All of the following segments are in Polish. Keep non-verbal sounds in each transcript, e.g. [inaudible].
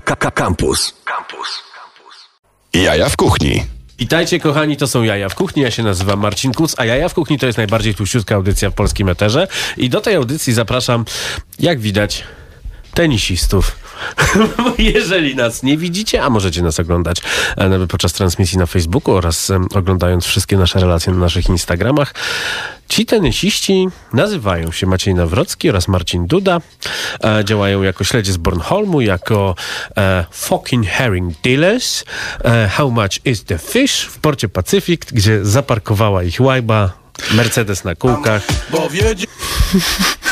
Campus. Campus. Jaja w kuchni. Witajcie kochani, to są Jaja w Kuchni, ja się nazywam Marcin Kuc, a Jaja w Kuchni to jest najbardziej tłuściutka audycja w polskim eterze i do tej audycji zapraszam, jak widać, tenisistów. [laughs] Jeżeli nas nie widzicie, a możecie nas oglądać e, podczas transmisji na Facebooku oraz oglądając wszystkie nasze relacje na naszych Instagramach, Ci tenisiści nazywają się Maciej Nawrocki oraz Marcin Duda. E, działają jako śledzie z Bornholmu, jako e, fucking herring dealers. E, how much is the fish w porcie Pacyfik, gdzie zaparkowała ich łajba, Mercedes na kółkach. Bo wiedzie... [laughs]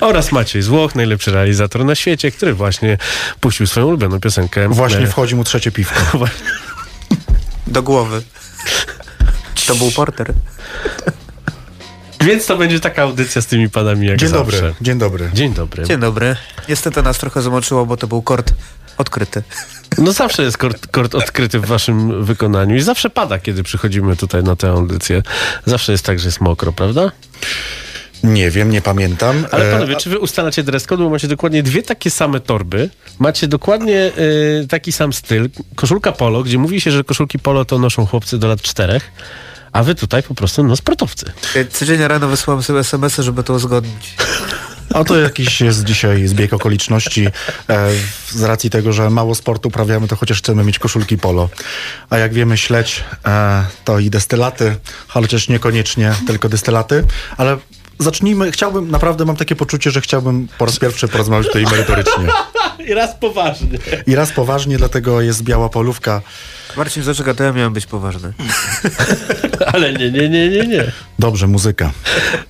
oraz Maciej Złoch, najlepszy realizator na świecie, który właśnie puścił swoją ulubioną piosenkę. Właśnie wchodzi mu trzecie piwko. [laughs] Do głowy. To był porter. Więc to będzie taka audycja z tymi panami jak Dzień zawsze. dobry, dzień dobry. Dzień dobry. Dzień dobry. Niestety nas trochę zamoczyło, bo to był kort odkryty. No zawsze jest kort, kort odkryty w waszym wykonaniu i zawsze pada, kiedy przychodzimy tutaj na tę audycję. Zawsze jest tak, że jest mokro, prawda? Nie wiem, nie pamiętam. Ale E, panowie, czy wy ustalacie dress code, bo macie dokładnie dwie takie same torby, macie dokładnie y, taki sam styl, koszulka polo, gdzie mówi się, że koszulki polo to noszą chłopcy do lat czterech, a wy tutaj po prostu no sportowcy. Codziennie rano wysyłam sobie SMS-y, żeby to uzgodnić. A to jakiś jest dzisiaj zbieg okoliczności. E, z racji tego, że mało sportu uprawiamy, to chociaż chcemy mieć koszulki polo. A jak wiemy, śledź e, to i destylaty, chociaż niekoniecznie tylko destylaty, ale zacznijmy. Chciałbym, naprawdę mam takie poczucie, że chciałbym po raz pierwszy porozmawiać tutaj merytorycznie. [laughs] I raz poważnie. I raz poważnie, dlatego jest biała polówka. Marcin, zaczeka, to ja miałem być poważny. [laughs] Ale nie, nie, nie, nie, nie. Dobrze, muzyka.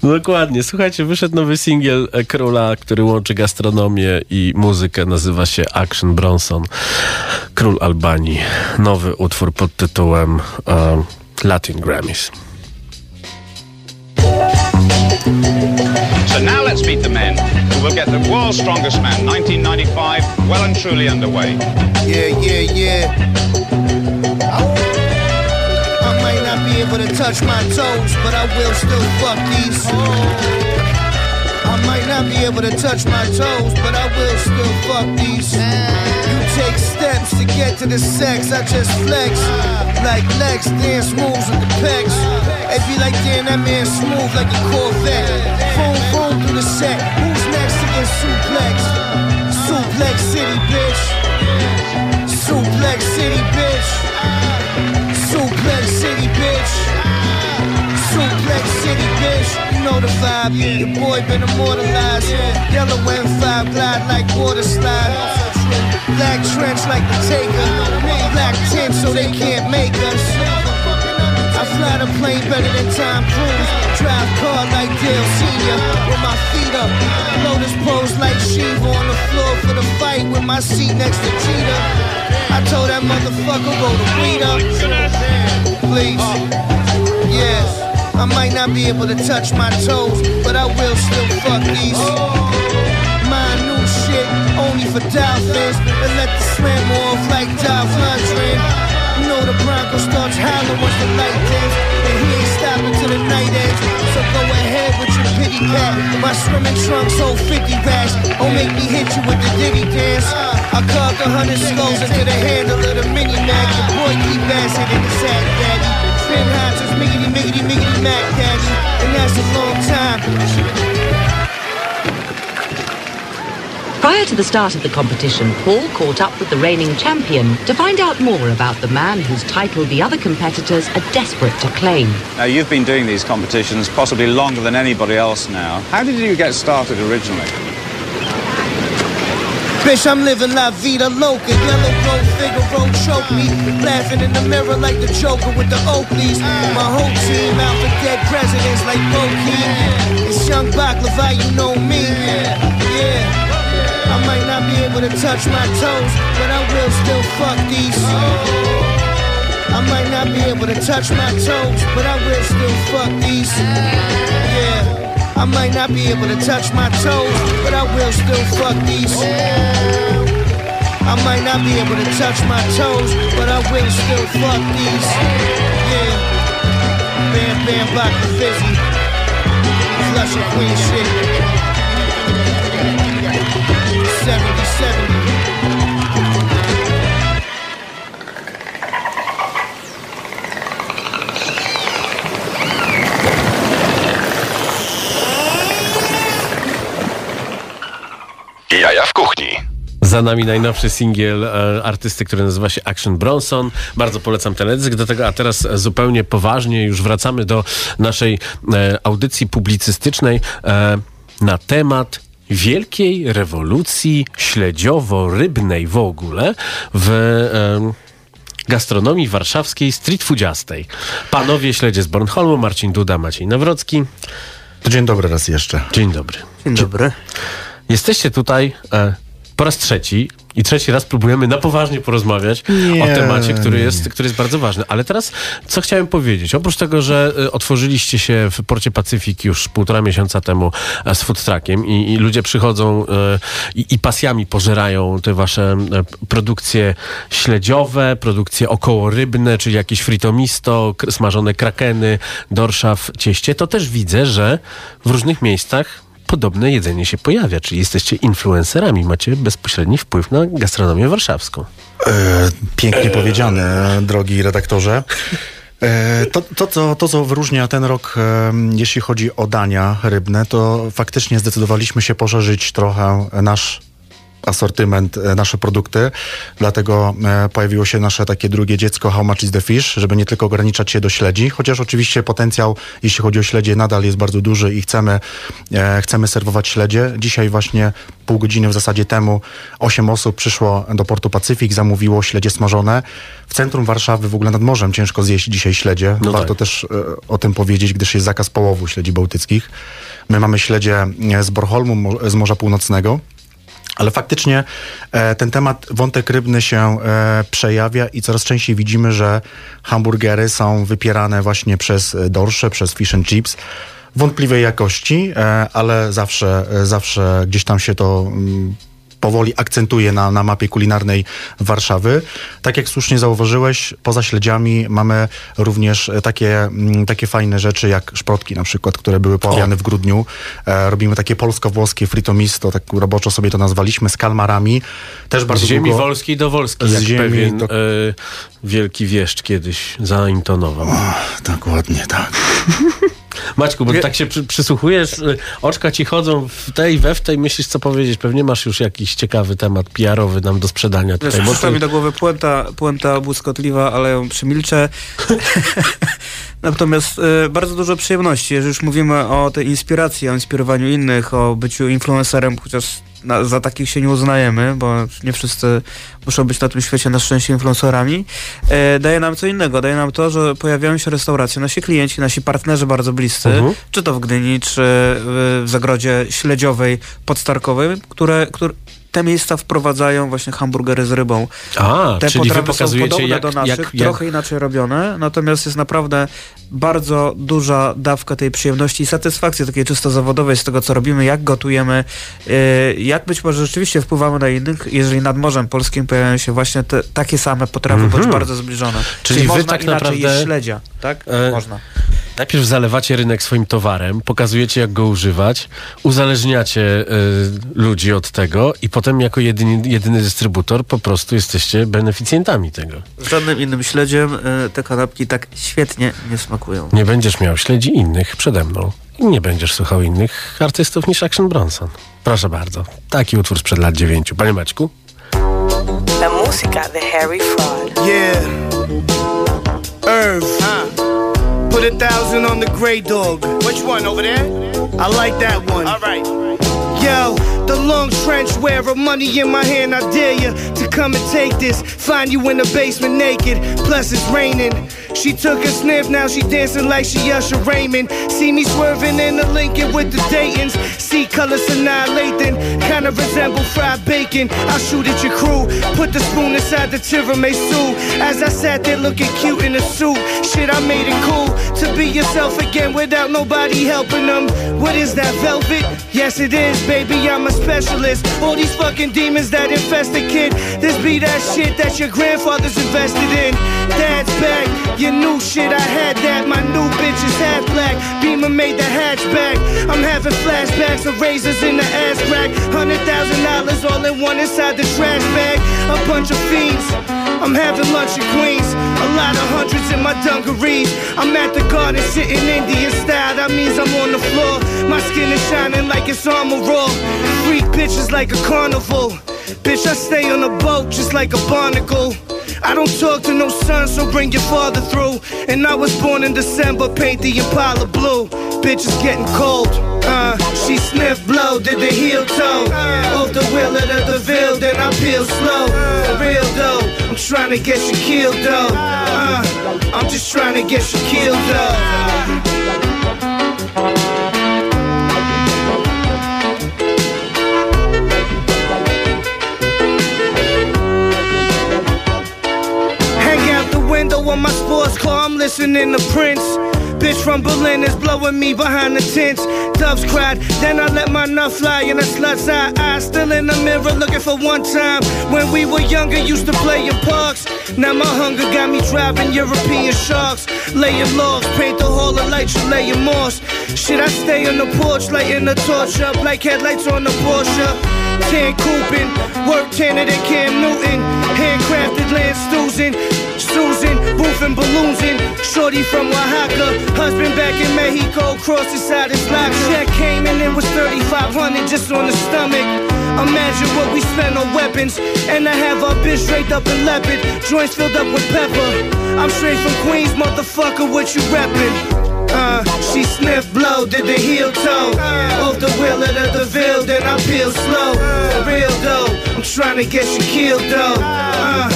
Dokładnie. Słuchajcie, wyszedł nowy singiel e, Króla, który łączy gastronomię i muzykę. Nazywa się Action Bronson. Król Albanii. Nowy utwór pod tytułem e, Latin Grammys. Let's meet the men who will get the world's strongest man, 1995, well and truly underway. Yeah, yeah, yeah. I might not be able to touch my toes, but I will still fuck these. I might not be able to touch my toes, but I will still fuck these. You take steps to get to the sex, I just flex. Like Lex, dance moves with the pecs. It be like, damn, that man smooth like a Corvette. Boom, boom through the set. Who's next to get suplex? Suplex City, bitch. Suplex City, bitch. Suplex City, bitch. Suplex City, bitch. You know the vibe. Your boy been immortalized. Yellow M5 glide like water slide. Black trench like the taker. Black tent so they can't make us. Fly the plane better than Tom Cruise. Drive car like Dale Senior with my feet up. Lotus pose like Shiva on the floor for the fight with my seat next to Cheetah. I told that motherfucker roll the weed up. Please, yeah. I might not be able to touch my toes, but I will still fuck these. My new shit, only for dolphins. And let the slam off like Dolph Lundgren. Bronco starts howling once the light dims, and he ain't stopping till the night ends. So go ahead with your pity cat. My swimming trunks hold 50 racks. Don't make me hit you with the diddy dance. I carved a hundred skulls into the handle of the mini Mac. Your boy keep assing in the sack, daddy. Spin high, just miggity, miggity, miggity, Mac, daddy. And that's a long time. Prior to the start of the competition, Paul caught up with the reigning champion to find out more about the man whose title the other competitors are desperate to claim. Now, you've been doing these competitions possibly longer than anybody else now. How did you get started originally? Bitch, I'm living la vida loca. Yellow gold Figaro choke me. Laughing in the mirror like the Joker with the Oakleys. My whole team out for dead presidents like Bo King. It's young Baklava, you know me. Yeah. Able to touch my toes, but I will still fuck these. I might not be able to touch my toes, but I will still fuck these. Yeah. I might not be able to touch my toes, but I will still fuck these. I might not be able to touch my toes, but I will still fuck these. Yeah. Bam, bam, block the fizzy. Flush and queen shit. 70, Za nami najnowszy singiel e, artysty, który nazywa się Action Bronson. Bardzo polecam teledysk do tego, a teraz zupełnie poważnie już wracamy do naszej e, audycji publicystycznej e, na temat wielkiej rewolucji śledziowo-rybnej w ogóle w gastronomii warszawskiej street foodziastej. Panowie śledzie z Bornholmu, Marcin Duda, Maciej Nawrocki. To dzień dobry raz jeszcze. Dzień dobry. Dzień dobry. Jesteście tutaj e, po raz trzeci i trzeci raz próbujemy na poważnie porozmawiać Nie. o temacie, który jest, który jest bardzo ważny. Ale teraz, co chciałem powiedzieć? Oprócz tego, że e, otworzyliście się w Porcie Pacyfik już półtora miesiąca temu e, z food truckiem i, i ludzie przychodzą e, i, i pasjami pożerają te wasze e, produkcje śledziowe, produkcje okołorybne, czyli jakieś fritomisto, smażone krakeny, dorsza w cieście, to też widzę, że w różnych miejscach podobne jedzenie się pojawia, czyli jesteście influencerami, macie bezpośredni wpływ na gastronomię warszawską. E, pięknie powiedziane, drogi redaktorze. E, To, to, co, to, co wyróżnia ten rok, e, jeśli chodzi o dania rybne, to faktycznie zdecydowaliśmy się poszerzyć trochę nasz asortyment, e, nasze produkty. Dlatego e, pojawiło się nasze takie drugie dziecko How much is the fish, żeby nie tylko ograniczać się do śledzi, chociaż oczywiście potencjał, jeśli chodzi o śledzie, nadal jest bardzo duży i chcemy, e, chcemy serwować śledzie. Dzisiaj właśnie pół godziny w zasadzie temu osiem osób przyszło do Portu Pacyfik, zamówiło śledzie smażone. W centrum Warszawy, w ogóle nad morzem, ciężko zjeść dzisiaj śledzie. No Warto tak. też o tym powiedzieć, gdyż jest zakaz połowu śledzi bałtyckich. My mamy śledzie z Bornholmu, mo- z Morza Północnego. Ale faktycznie e, ten temat, wątek rybny się e, przejawia i coraz częściej widzimy, że hamburgery są wypierane właśnie przez e, dorsze, przez fish and chips. Wątpliwej jakości, ale zawsze, zawsze gdzieś tam się to mm, powoli akcentuje na, na mapie kulinarnej Warszawy. Tak jak słusznie zauważyłeś, poza śledziami mamy również takie, mm, takie fajne rzeczy jak szprotki na przykład, które były pojawiane w grudniu. E, robimy takie polsko-włoskie fritomisto, tak roboczo sobie to nazwaliśmy, z kalmarami. Też bardzo Z ziemi długo... wolskiej do wolskiej, Z ziemi pewien do- e, wielki wieszcz kiedyś zaintonował. Dokładnie tak. [laughs] Maćku, bo Wie- tak się przy, przysłuchujesz, y, oczka ci chodzą w tej, we w tej, myślisz co powiedzieć. Pewnie masz już jakiś ciekawy temat PR-owy nam do sprzedania Wiesz, tutaj. przyszła ty- mi do głowy puenta, puenta błyskotliwa, ale ją przemilczę. [laughs] Natomiast e, bardzo dużo przyjemności, jeżeli już mówimy o tej inspiracji, o inspirowaniu innych, o byciu influencerem, chociaż na, za takich się nie uznajemy, bo nie wszyscy muszą być na tym świecie na szczęście influencerami, e, daje nam co innego. Daje nam to, że pojawiają się restauracje, nasi klienci, nasi partnerzy bardzo bliscy, Mhm. czy to w Gdyni, czy w, w zagrodzie śledziowej, podstarkowej, które, które te miejsca wprowadzają właśnie hamburgery z rybą. A, Te czyli wy potrawy są pokazujecie podobne jak, do naszych, jak, jak, trochę inaczej robione, natomiast jest naprawdę bardzo duża dawka tej przyjemności i satysfakcji takiej czysto zawodowej z tego, co robimy, jak gotujemy, yy, jak być może rzeczywiście wpływamy na innych, jeżeli nad Morzem Polskim pojawiają się właśnie te, takie same potrawy, bądź bardzo zbliżone. Mhm. Czyli wy można tak inaczej naprawdę- śledzia, tak? E, Można. Najpierw zalewacie rynek swoim towarem, pokazujecie jak go używać, uzależniacie y, ludzi od tego i potem jako jedyny, jedyny dystrybutor po prostu jesteście beneficjentami tego. Z żadnym innym śledziem yy, te kanapki tak świetnie nie smakują. Nie będziesz miał śledzi innych przede mną. I nie będziesz słuchał innych artystów niż Action Bronson. Proszę bardzo. Taki utwór sprzed lat dziewięciu. Panie Maćku? La música de Harry Fraud. Yeah. Irv. Put a thousand on the gray dog. Which one over there? I like that one. All right. Yo, the long trench wearer, money in my hand, I dare you to come and take this. Find you in the basement naked, plus it's raining. She took a sniff, now she dancing like she Usher Raymond. See me swerving in the Lincoln with the Daytons. See colors annihilating, kinda resemble fried bacon. I'll shoot at your crew, put the spoon inside the tiramisu. As I sat there looking cute in a suit, shit, I made it cool to be yourself again without nobody helping them. What is that velvet? Yes, it is, baby. I'm a specialist. All these fucking demons that infest a kid. This be that shit that your grandfather's invested in. Dad's back, your new shit. I had that. My new bitch is half black. Beamer made the hatchback. I'm having flashbacks of razors in the ass crack. Hundred thousand dollars all in one inside the trash bag. A bunch of fiends. I'm having lunch at Queens. A lot of hundreds in my dungarees. I'm at the garden sitting Indian style. That means I'm on the floor. My skin is shining like it's armor raw. Freak bitches like a carnival. Bitch, I stay on a boat just like a barnacle. I don't talk to no son, so bring your father through. And I was born in December, paint the Impala blue. Bitch, it's getting cold. Uh, she sniff blow, did the heel toe. Off the wheel of the DeVille, then I peel slow. For real though, I'm trying to get you killed though. Uh, I'm just trying to get you killed though. Hang out the window on my sports car, I'm listening to Prince. Bitch from Berlin is blowing me behind the tents. Doves cried, then I let my nut fly in a slut's eye. I still in the mirror looking for one time. When we were younger, used to play in parks. Now my hunger got me driving European sharks. Laying logs, paint the hall of lights, you laying moss. Shit, I stay on the porch, lighting the torch up like headlights on the Porsche. Tan cooping, work than Cam Newton. Handcrafted land Susan, Susan, roofing balloons in. Shorty from Oaxaca, husband back in Mexico, crossed inside his lock. Check came and it was 3500 just on the stomach. Imagine what we spent on weapons. And I have our bitch draped up in leopard, joints filled up with pepper. I'm straight from Queens, motherfucker, what you reppin'? Uh, she sniffed blow, did the heel toe. Off the wheel of the DeVille, then I peel slow. Real though, I'm trying to get you killed though. Uh,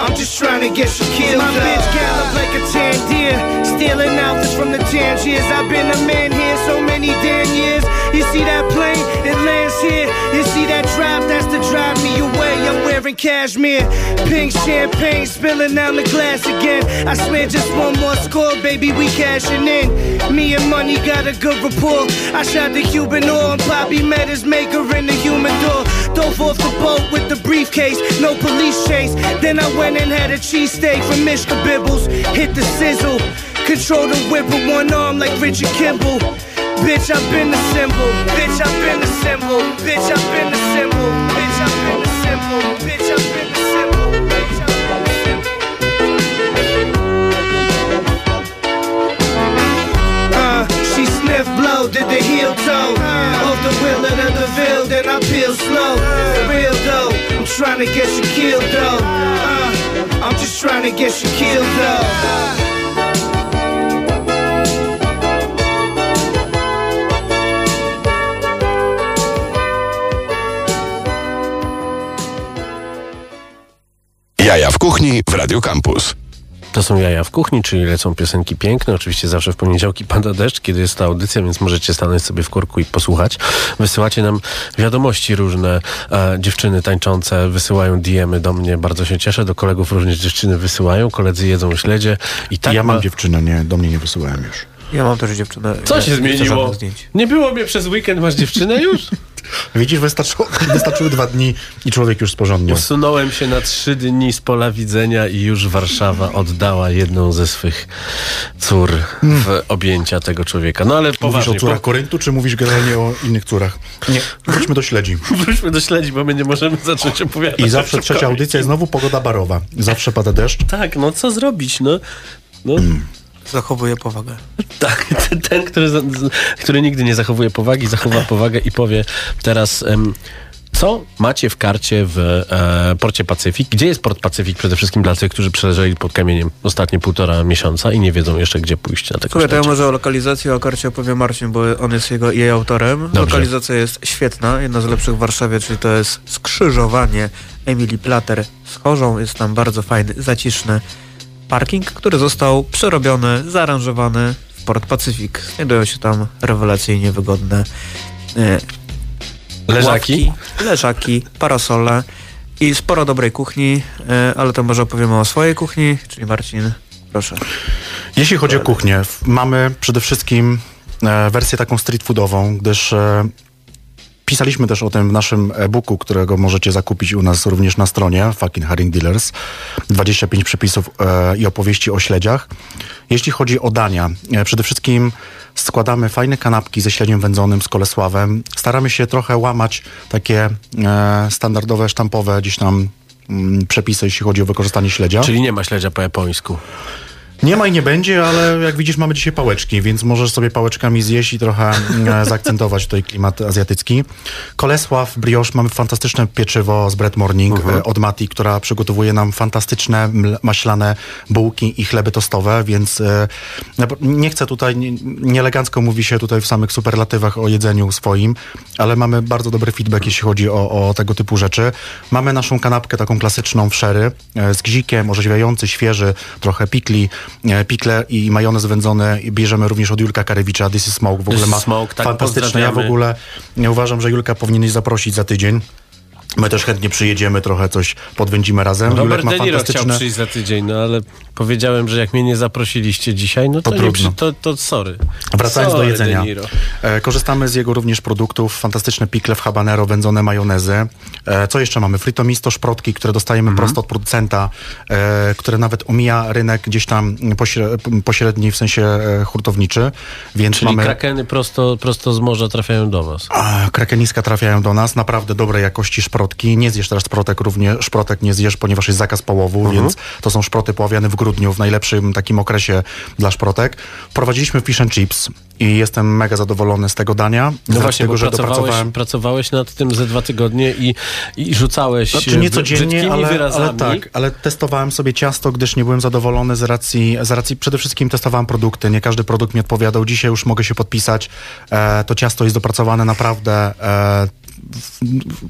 I'm just trying to get you killed. My bitch gallop like a tan deer, stealing outfits from the Tangiers. I've been a man here so many damn years. You see that plane? It lands here. You see that drive? That's to drive me away. I'm wearing cashmere, pink champagne spilling down the glass again. I swear just one more score, baby, we cashing in. Me and money got a good rapport. I shot the Cuban oil and Poppy met his maker in the humidor. Dove off the boat with the briefcase, no police chase. Then I went and had a cheesesteak from Mishka Bibbles. Hit the sizzle, control the whip with one arm like Richard Kimball. Bitch, I've been the symbol. Bitch, I've been the symbol. Bitch, I've been the symbol. Bitch, I've been the symbol. Bitch, I've been the symbol. Bitch, I've been the symbol. Uh, she sniff blow, did the peel slow. For real though, I'm trying to get you killed though. Uh, I'm just trying to get you killed though. Jaja w kuchni w Radio Campus. To są jaja w kuchni, czyli lecą piosenki piękne. Oczywiście zawsze w poniedziałki pada deszcz, kiedy jest ta audycja, więc możecie stanąć sobie w korku i posłuchać. Wysyłacie nam wiadomości różne. E, dziewczyny tańczące wysyłają diemy do mnie. Bardzo się cieszę. Do kolegów również dziewczyny wysyłają. Koledzy jedzą śledzie. I tak ja mam ma... dziewczynę, nie, do mnie nie wysyłałem już. Ja mam też dziewczynę. Co nie, się zmieniło? Nie było mnie przez weekend, masz dziewczynę już? [laughs] Widzisz, wystarczyło, [laughs] wystarczyły dwa dni i człowiek już sporządnił. Usunąłem się na trzy dni z pola widzenia i już Warszawa oddała jedną ze swych cór w objęcia tego człowieka. No ale Mówisz poważnie, o córach Koryntu, czy mówisz generalnie o innych córach? Nie, wróćmy do śledzi. [laughs] Wróćmy do śledzi, bo my nie możemy zacząć opowiadać. I zawsze trzecia audycja i znowu pogoda barowa. Zawsze pada deszcz. Tak, no co zrobić, no. no Zachowuję powagę. Tak, ten, który, który nigdy nie zachowuje powagi, zachowa powagę i powie teraz... co macie w karcie w e, porcie Pacyfik? Gdzie jest port Pacyfik przede wszystkim dla tych, którzy przeleżeli pod kamieniem ostatnie półtora miesiąca i nie wiedzą jeszcze, gdzie pójść na tego Słuchaj, to ja może o lokalizacji, o karcie opowie Marcin, bo on jest jego, jej autorem. Dobrze. Lokalizacja jest świetna, jedna z lepszych w Warszawie, czyli to jest skrzyżowanie Emilii Plater z Chorzą. Jest tam bardzo fajny, zaciszny parking, który został przerobiony, zaaranżowany w Port Pacyfik. Znajdują się tam rewelacyjnie wygodne e, Leżaki? ławki, leżaki, parasole i sporo dobrej kuchni, e, ale to może opowiemy o swojej kuchni, czyli Marcin, proszę. Jeśli chodzi o kuchnię, mamy przede wszystkim e, wersję taką street foodową, gdyż e, pisaliśmy też o tym w naszym e-booku, którego możecie zakupić u nas również na stronie Fucking Herring Dealers. 25 przepisów e, i opowieści o śledziach. Jeśli chodzi o dania, e, przede wszystkim składamy fajne kanapki ze śledziem wędzonym, z kolesławem. Staramy się trochę łamać takie e, standardowe, sztampowe gdzieś tam mm, przepisy, jeśli chodzi o wykorzystanie śledzia. Czyli nie ma śledzia po japońsku. Nie ma i nie będzie, ale jak widzisz, mamy dzisiaj pałeczki, więc możesz sobie pałeczkami zjeść i trochę e, zaakcentować tutaj klimat azjatycki. Kolesław, brioche, mamy fantastyczne pieczywo z Bread Morning e, od Mati, która przygotowuje nam fantastyczne maślane bułki i chleby tostowe, więc e, nap- nie chcę tutaj, nie- nieelegancko mówi się tutaj w samych superlatywach o jedzeniu swoim, ale mamy bardzo dobry feedback, jeśli chodzi o, o tego typu rzeczy. Mamy naszą kanapkę taką klasyczną w sherry e, z gzikiem, orzeźwiający, świeży, trochę pikli, pikle i majonez wędzony. Bierzemy również od Julka Karewicza, This is Smoke. W ogóle ma Smoke, tak, fantastyczne. Ja w ogóle uważam, że Julka powinieneś zaprosić za tydzień. My też chętnie przyjedziemy, trochę coś podwędzimy razem. Robert Julek ma Niro chciał fantastyczne... przyjść za tydzień, no ale powiedziałem, że jak mnie nie zaprosiliście dzisiaj, no to, To nie przy, to, to sorry. Wracając sorry, do jedzenia. E, korzystamy z jego również produktów, fantastyczne pikle w habanero, wędzone majonezy. E, co jeszcze mamy? Frito misto, szprotki, które dostajemy Mhm. prosto od producenta, e, które nawet omija rynek gdzieś tam pośre, pośredni, w sensie e, hurtowniczy. Więc Czyli mamy... krakeny prosto, prosto z morza trafiają do was. A, krakeniska trafiają do nas, naprawdę dobrej jakości szprotki. Nie zjesz teraz szprotek, również szprotek nie zjesz, ponieważ jest zakaz połowu, Mhm. więc to są szproty poławiane w grudniu, w najlepszym takim okresie dla szprotek. Wprowadziliśmy fish and chips i jestem mega zadowolony z tego dania. No właśnie, tego, że pracowałeś, pracowałeś nad tym ze dwa tygodnie i, i rzucałeś Znaczy nie e, codziennie, ale, wyrazami. ale tak, ale testowałem sobie ciasto, gdyż nie byłem zadowolony z racji, z racji przede wszystkim testowałem produkty, nie każdy produkt mi odpowiadał. Dzisiaj już mogę się podpisać, e, to ciasto jest dopracowane naprawdę, e,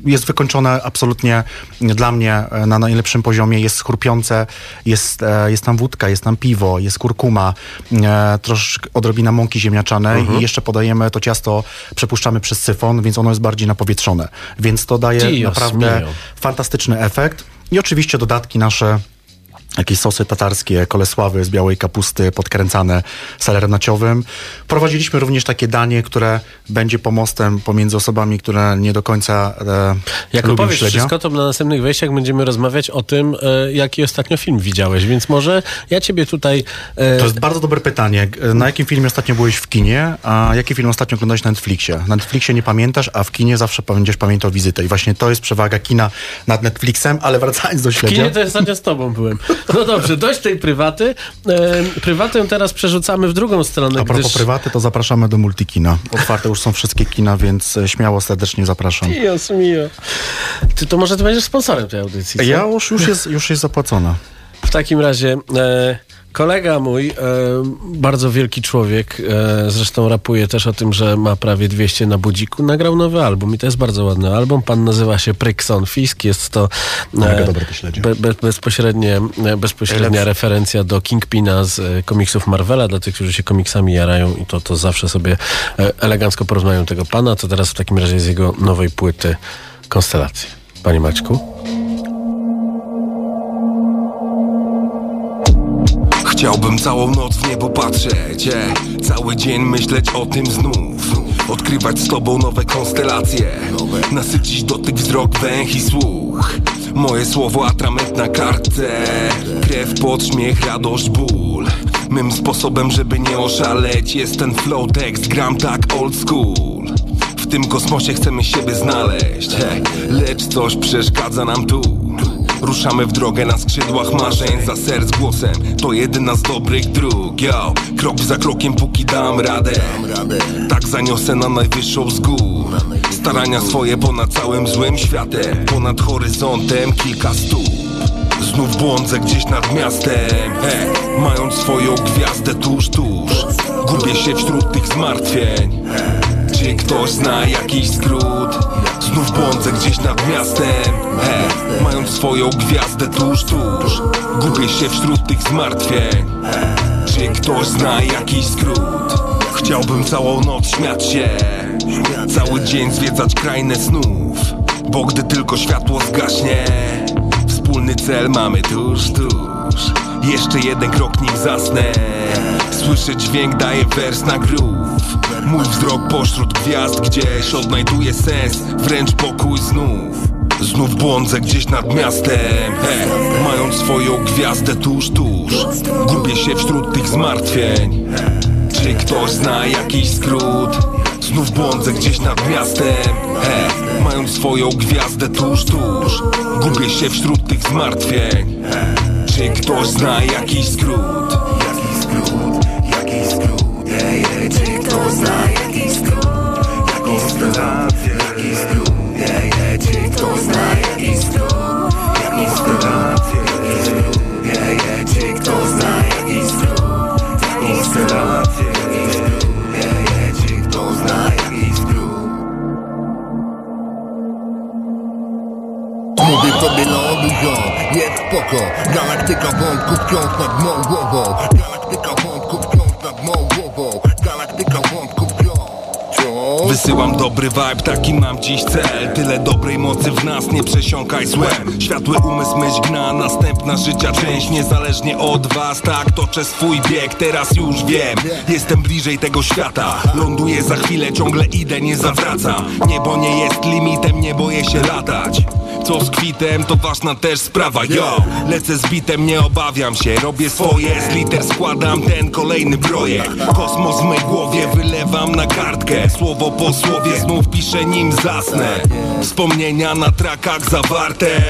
jest wykończone absolutnie dla mnie e, na najlepszym poziomie, jest chrupiące, jest, e, jest tam wódka, jest tam piwo, jest kurkuma, e, troszkę odrobina mąki ziemniaczanej i jeszcze podajemy to ciasto, przepuszczamy przez syfon, więc ono jest bardziej napowietrzone, więc to daje Dios naprawdę mio. fantastyczny efekt. I oczywiście dodatki nasze, jakieś sosy tatarskie, kolesławy z białej kapusty podkręcane selerem naciowym. Prowadziliśmy również takie danie, które będzie pomostem pomiędzy osobami, które nie do końca e, Jak lubią opowiesz śledzia. wszystko, to na następnych wejściach będziemy rozmawiać o tym, e, jaki ostatnio film widziałeś, więc może ja ciebie tutaj... E, To jest bardzo dobre pytanie. Na jakim filmie ostatnio byłeś w kinie, a jaki film ostatnio oglądałeś na Netflixie? Na Netflixie nie pamiętasz, a w kinie zawsze będziesz pamiętał wizytę. I właśnie to jest przewaga kina nad Netflixem, ale wracając do w śledzia... kinie to ostatnio z tobą byłem. [laughs] No dobrze, dość tej prywaty. E, prywatę teraz przerzucamy w drugą stronę, A propos gdyż... prywaty, to zapraszamy do Multikina. Otwarte już są wszystkie kina, więc e, śmiało, serdecznie zapraszam. Dios mio. Ty to może ty będziesz sponsorem tej audycji, co? Ja już, już, jest, już jest zapłacona. W takim razie e, kolega mój, e, bardzo wielki człowiek, e, zresztą rapuje też o tym, że ma prawie 200 na budziku, nagrał nowy album i to jest bardzo ładny album. Pan nazywa się Prykson Fisk, jest to śledzie. be, be, bezpośrednie, e, bezpośrednia referencja do Kingpina z e, komiksów Marvela, dla tych, którzy się komiksami jarają i to, to zawsze sobie e, elegancko porozmawiają tego pana, to teraz w takim razie z jego nowej płyty Konstelacje. Panie Maćku? Chciałbym całą noc w niebo patrzeć e, Cały dzień myśleć o tym znów. Odkrywać z tobą nowe konstelacje. Nasycić dotyk, wzrok, węch i słuch. Moje słowo atrament na kartce. Krew, podśmiech, radość, ból. Mym sposobem, żeby nie oszaleć Jest ten flow, tekst, gram tak old school. W tym kosmosie chcemy siebie znaleźć he, Lecz coś przeszkadza nam tu Ruszamy w drogę na skrzydłach marzeń Za serc głosem. To jedyna z dobrych dróg Yo, krok za krokiem póki dam radę. Tak zaniosę na najwyższą z gór. Starania swoje ponad całym złym światem. Ponad horyzontem kilka stóp. Znów błądzę gdzieś nad miastem. He, Mając swoją gwiazdę tuż, tuż. Gubię się wśród tych zmartwień czy ktoś zna jakiś skrót? Znów błądzę gdzieś nad miastem he, Mając swoją gwiazdę tuż, tuż Gubię się wśród tych zmartwień Czy ktoś zna jakiś skrót? Chciałbym całą noc śmiać się Cały dzień zwiedzać krainę snów Bo gdy tylko światło zgaśnie Wspólny cel mamy tuż, tuż. Jeszcze jeden krok nim zasnę. Słyszę dźwięk, daje wers na grów Mój wzrok pośród gwiazd gdzieś Odnajduje sens, wręcz pokój znów. Znów błądzę gdzieś nad miastem. He, Mając swoją gwiazdę tuż, tuż. Gubię się wśród tych zmartwień. Czy ktoś zna jakiś skrót? Znów błądzę gdzieś nad miastem. He, Mając swoją gwiazdę tuż, tuż. Gubię się wśród tych zmartwień Czy ktoś zna jakiś skrót? skrót, jaki skrót, yeah. Czy kto zna jaki skrót, jaki skrót, yeah, yeah. Czy kto zna spoko Galaktyka wątków wciąż nad mą głową. Galaktyka wątków wciąż nad mą głową. Galaktyka wątków wciąż. Wysyłam dobry vibe, taki mam dziś cel. Tyle dobrej mocy w nas, nie przesiąkaj złem. Światły umysł, myśl gna, następna życia część Niezależnie od was, tak toczę swój bieg Teraz już wiem, jestem bliżej tego świata. Ląduję za chwilę, ciągle idę, nie zawracam. Niebo nie jest limitem, nie boję się latać co z kwitem, to ważna też sprawa, yo. Lecę z bitem, nie obawiam się Robię swoje, z liter składam ten kolejny projekt. Kosmos w mej głowie wylewam na kartkę Słowo po słowie znów piszę nim zasnę. Wspomnienia na trakach zawarte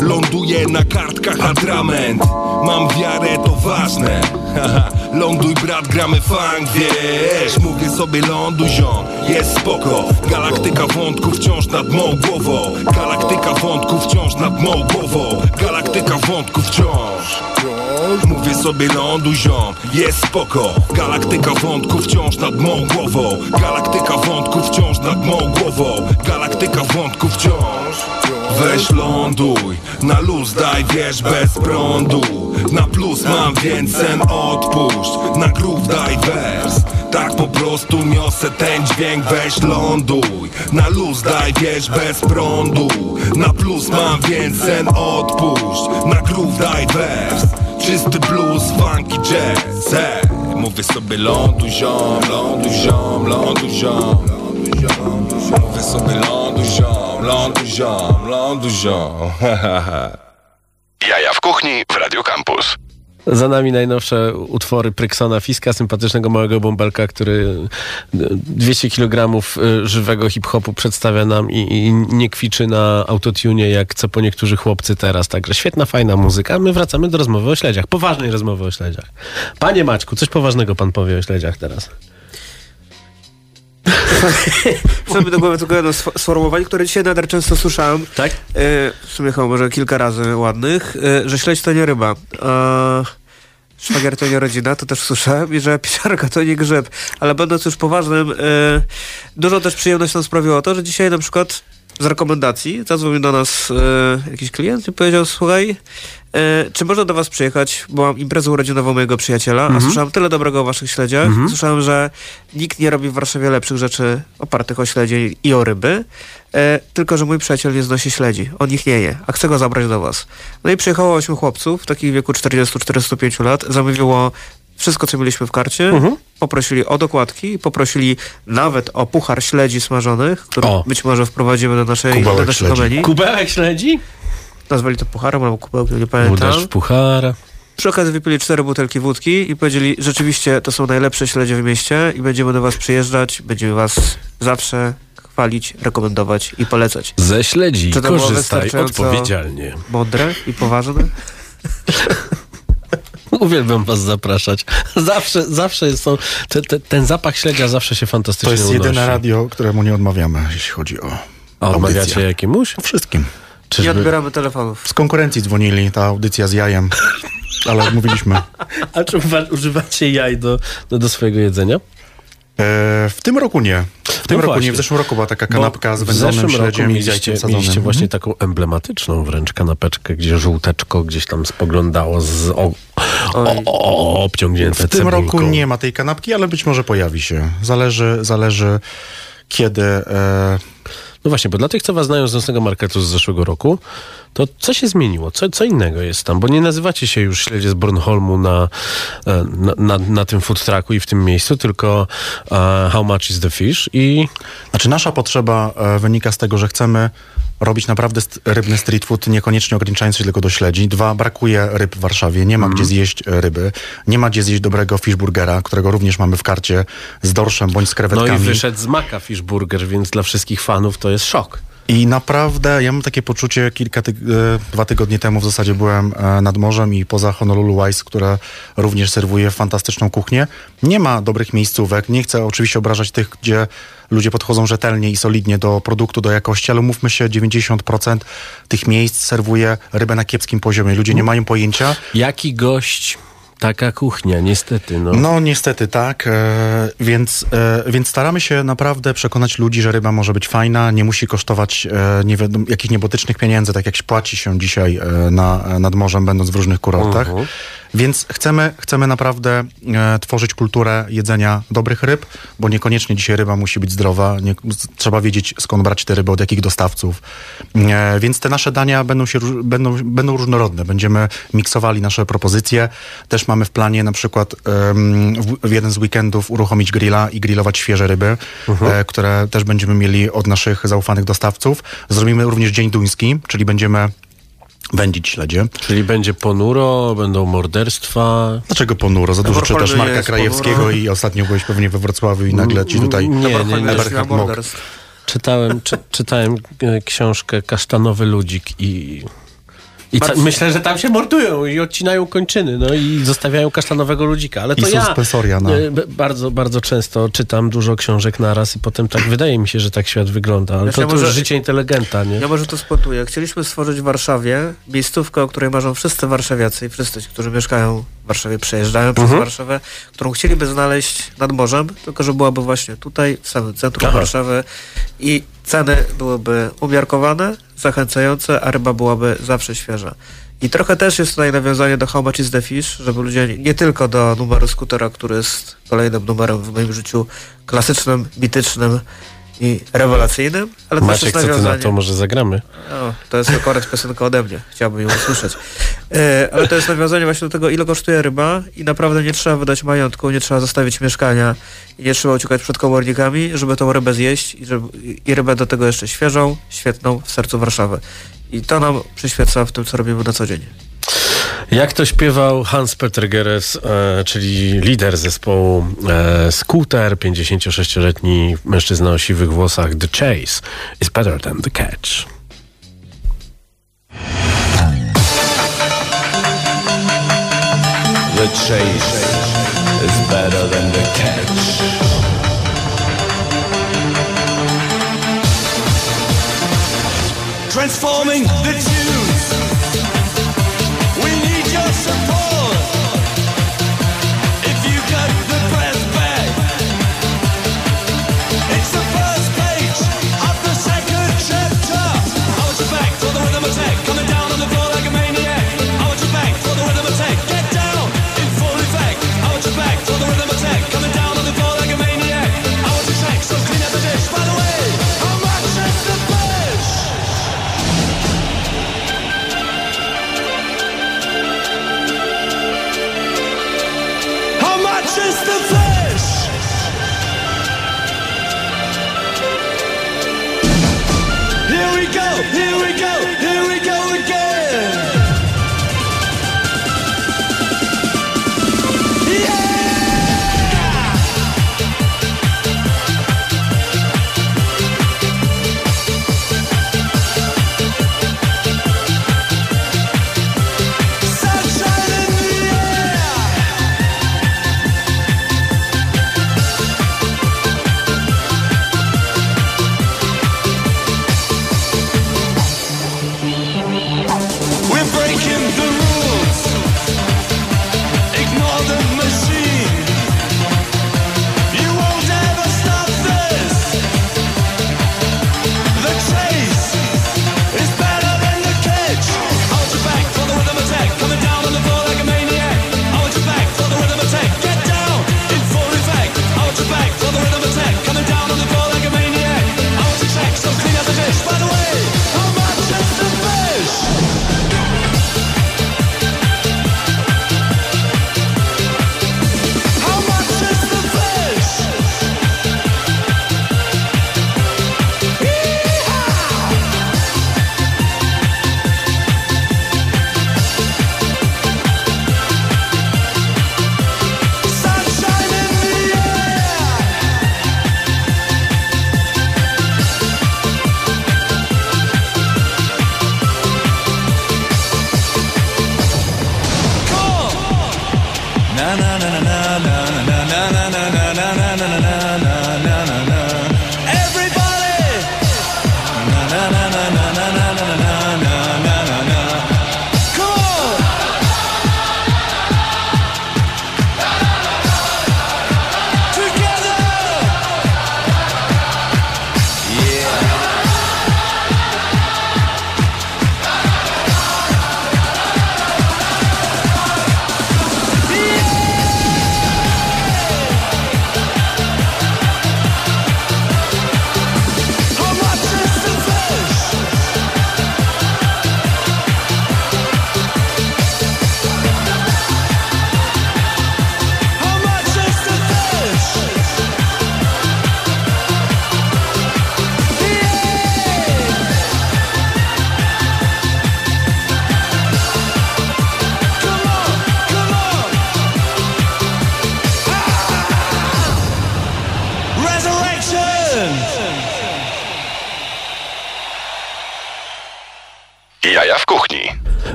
Ląduję na kartkach atrament Mam wiarę, to ważne. [laughs] Haha, Ląduj brat, gramy funk, wiesz. Mówię sobie ląduj ziom, jest spoko. Galaktyka wątków wciąż nad mą głową. Galaktyka wątków wciąż nad mą głową. Galaktyka wątków wciąż. Mówię sobie ląduj ziom, jest spoko. Galaktyka wątków wciąż nad mą głową. Galaktyka wątków wciąż nad mą głową. Galaktyka wątków wciąż Weź ląduj, na luz daj wiesz bez prądu. Na plus mam więc sen odpuść Na groove daj wers. Tak po prostu niosę ten dźwięk weź ląduj. Na luz daj wiesz bez prądu. Na plus mam więc sen odpuść Na groove daj wers. Czysty blues, funky jazz hey. Mówię sobie ląduj ziom, ląduj ziom, ląduj ziom Mówię sobie ląduj ziom, ląduj ziom, ląduj ziom [laughs] Jaja w kuchni w Radio Campus. Za nami najnowsze utwory Pryksona Fiska, sympatycznego małego bąbelka, który e, 200 kg żywego hip-hopu przedstawia nam i, i nie kwiczy na autotune, jak co po niektórzy chłopcy teraz. Także świetna, fajna muzyka. My wracamy do rozmowy o śledziach. Poważnej rozmowy o śledziach. Panie Maćku, coś poważnego pan powie o śledziach teraz. [laughs] Co mi do głowy tylko jedno sfo- sformułowanie, które dzisiaj nader często słyszałem. Tak? E, w sumie chyba może kilka razy ładnych, e, że śledź to nie ryba. E, szwagier to nie rodzina, to też słyszałem i że pieczarka to nie grzyb. Ale będąc już poważnym, e, dużo też przyjemność nam sprawiło to, że dzisiaj na przykład z rekomendacji zadzwonił do nas e, jakiś klient i powiedział, słuchaj, czy można do was przyjechać, bo mam imprezę urodzinową mojego przyjaciela, a słyszałem tyle dobrego o waszych śledziach. Słyszałem, że nikt nie robi w Warszawie lepszych rzeczy opartych o śledzie i o ryby, e, tylko że mój przyjaciel nie znosi śledzi. On ich nie je, a chce go zabrać do was. No i przyjechało ośmiu chłopców, w takim wieku 40-45 lat, zamówiło wszystko, co mieliśmy w karcie, poprosili o dokładki, poprosili nawet o puchar śledzi smażonych, który O. być może wprowadzimy do naszej, do Kubełek naszych śledzi. menu. Kubełek śledzi? Nazwali to pucharem albo kubełkiem, nie pamiętam. Uderz w puchara. Przy okazji wypili cztery butelki wódki i powiedzieli, rzeczywiście to są najlepsze śledzie w mieście i będziemy do was przyjeżdżać, będziemy was zawsze chwalić, rekomendować i polecać. Ze śledzi Czy to korzystaj odpowiedzialnie. Mądre i poważne. [laughs] Uwielbiam was zapraszać. Zawsze, zawsze są, te, te, ten zapach śledzia zawsze się To fantastycznie jest unosi. jedyne radio, któremu nie odmawiamy, jeśli chodzi o A odmawiacie audycję. jakiemuś? Wszystkim. Nie Czyżby... odbieramy telefonów. Z konkurencji dzwonili, ta audycja z jajem, ale odmówiliśmy. [laughs] A czy używacie jaj do, do, do swojego jedzenia? E, w tym roku nie. W tym No roku właśnie. nie. W zeszłym roku była taka kanapka z w wędzonym zeszłym roku śledziem i z mieliście, jajkiem sadzonym. mieliście właśnie Mhm. taką emblematyczną wręcz kanapeczkę, gdzie żółteczko gdzieś tam spoglądało z o, o, o, obciągnięte W tym cebulką. roku nie ma tej kanapki, ale być może pojawi się. Zależy, zależy kiedy. E, No właśnie, bo dla tych, co was znają z nocnego marketu z zeszłego roku, to co się zmieniło? Co, co innego jest tam? Bo nie nazywacie się już śledzie z Bornholmu na, e, na, na, na tym food trucku i w tym miejscu, tylko e, How much is the fish? I Znaczy nasza potrzeba e, wynika z tego, że chcemy robić naprawdę st- rybny street food, niekoniecznie ograniczając się tylko do śledzi. Dwa, brakuje ryb w Warszawie, nie ma gdzie zjeść e, ryby, nie ma gdzie zjeść dobrego fishburgera, którego również mamy w karcie z dorszem bądź z no krewetkami. i wyszedł z Maka Fishburger, więc dla wszystkich fanów to jest szok. I naprawdę, ja mam takie poczucie, kilka e, dwa tygodnie temu w zasadzie byłem e, nad morzem i poza Honolulu Wise, które również serwuje fantastyczną kuchnię, nie ma dobrych miejscówek. Nie chcę oczywiście obrażać tych, gdzie ludzie podchodzą rzetelnie i solidnie do produktu, do jakości, ale mówmy się, 90% tych miejsc serwuje rybę na kiepskim poziomie. Ludzie nie mają pojęcia. Jaki gość, taka kuchnia, niestety. No. No niestety tak, e, więc, e, więc staramy się naprawdę przekonać ludzi, że ryba może być fajna, nie musi kosztować e, nie wiadomo, jakichś niebotycznych pieniędzy, tak jak płaci się dzisiaj e, na, nad morzem, będąc w różnych kurortach. Mhm. Więc chcemy, chcemy naprawdę e, tworzyć kulturę jedzenia dobrych ryb, bo niekoniecznie dzisiaj ryba musi być zdrowa. Nie, trzeba wiedzieć, skąd brać te ryby, od jakich dostawców. E, więc te nasze dania będą, się, będą, będą różnorodne. Będziemy miksowali nasze propozycje. Też mamy w planie na przykład em, w, w jeden z weekendów uruchomić grilla i grillować świeże ryby, e, które też będziemy mieli od naszych zaufanych dostawców. Zrobimy również dzień duński, czyli będziemy wędzić śledzie. Czyli będzie ponuro, będą morderstwa. Dlaczego ponuro? Za dużo czytasz Marka Krajewskiego ponuro. i ostatnio byłeś pewnie we Wrocławiu i nagle ci tutaj... Nie, nie, nie. Morderstw. Czytałem, czy, czytałem e, książkę Kasztanowy Ludzik i... I Marcin- myślę, że tam się mordują i odcinają kończyny, no i zostawiają kasztanowego ludzika. Ale to I ja suspensoria na- e, bardzo, bardzo często czytam dużo książek naraz i potem tak wydaje mi się, że tak świat wygląda. Ale Znaczy, to, to może- już życie inteligenta, nie? Ja może to spotuję. Chcieliśmy stworzyć w Warszawie miejscówkę, o której marzą wszyscy warszawiacy i wszyscy, ci, którzy mieszkają w Warszawie, przejeżdżają przez Mhm. Warszawę, którą chcieliby znaleźć nad morzem, tylko że byłaby właśnie tutaj, w samym centrum Aha. Warszawy i ceny byłyby umiarkowane, zachęcające, a ryba byłaby zawsze świeża. I trochę też jest tutaj nawiązanie do How Much is the Fish, żeby ludzie nie, nie tylko do numeru skutera, który jest kolejnym numerem w moim życiu klasycznym, mitycznym i rewelacyjnym, ale też Maciek, jest co ty na to? Może zagramy? To jest akurat piosenka ode mnie. Chciałbym ją usłyszeć. E, ale to jest nawiązanie właśnie do tego, ile kosztuje ryba i naprawdę nie trzeba wydać majątku, nie trzeba zostawić mieszkania i nie trzeba uciekać przed komornikami, żeby tą rybę zjeść i, żeby, i rybę do tego jeszcze świeżą, świetną w sercu Warszawy. I to nam przyświeca w tym, co robimy na co dzień. Jak to śpiewał Hans-Peter Geres, e, czyli lider zespołu e, Scooter, 56-letni mężczyzna o siwych włosach, The Chase is better than the catch. The chase is better than the catch. Transforming the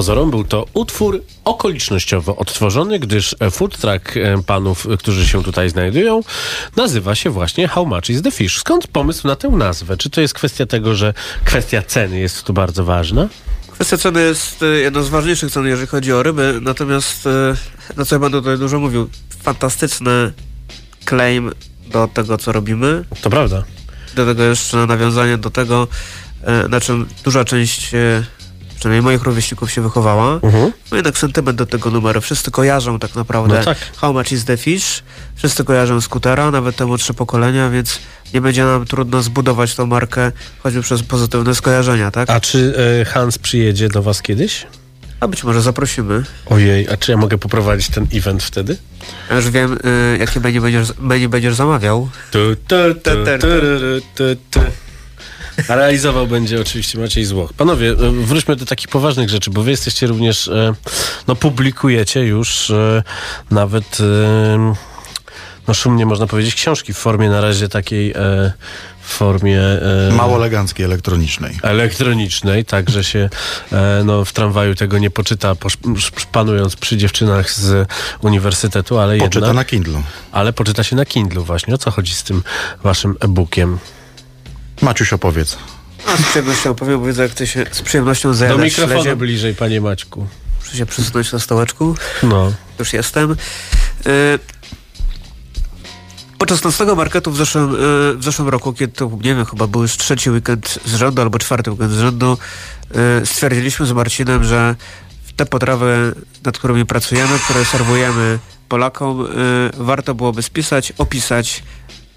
pozorom był to utwór okolicznościowo odtworzony, gdyż food e, panów, e, którzy się tutaj znajdują, nazywa się właśnie How Much is the Fish. Skąd pomysł na tę nazwę? Czy to jest kwestia tego, że kwestia ceny jest tu bardzo ważna? Kwestia ceny jest e, jedną z ważniejszych cen, jeżeli chodzi o ryby, natomiast, na co ja będę tutaj dużo mówił, fantastyczny claim do tego, co robimy. To prawda. Do tego jeszcze nawiązanie do tego, na czym duża część przynajmniej moich rówieśników się wychowała. Mhm. No jednak sentyment do tego numeru. Wszyscy kojarzą tak naprawdę No tak. How Much is the Fish. Wszyscy kojarzą skutera, nawet te młodsze pokolenia, więc nie będzie nam trudno zbudować tą markę choćby przez pozytywne skojarzenia, tak? A czy e, Hans przyjedzie do was kiedyś? A być może zaprosimy. Ojej, a czy ja mogę poprowadzić ten event wtedy? Ja już wiem, y, jakie menu będziesz, menu będziesz zamawiał. Tu, tu, tu, tu, tu, tu. A realizował będzie oczywiście Maciej Złoch. Panowie, e, wróćmy do takich poważnych rzeczy, bo wy jesteście również, e, no publikujecie już e, nawet, no szumnie można powiedzieć, książki w formie na razie takiej, e, formie... e, Mało eleganckiej, elektronicznej. elektronicznej, tak, że się e, no, w tramwaju tego nie poczyta, panując przy dziewczynach z uniwersytetu, ale Poczyta jednak... na Kindle. Ale poczyta się na Kindlu właśnie. O co chodzi z tym waszym e-bookiem? Maciuś opowiedz. A z przyjemnością opowiem, bo widzę, jak ty się z przyjemnością Do zajadasz mikrofonu śledziem. bliżej, panie Maćku. Muszę się przysunąć na stołeczku. No. Już jestem. Y, Podczas nocnego marketu w zeszłym, y, w zeszłym roku, kiedy to, nie wiem, chyba był już trzeci weekend z rzędu albo czwarty weekend z rzędu, y, stwierdziliśmy z Marcinem, że te potrawy, nad którymi pracujemy, które serwujemy Polakom, y, warto byłoby spisać, opisać,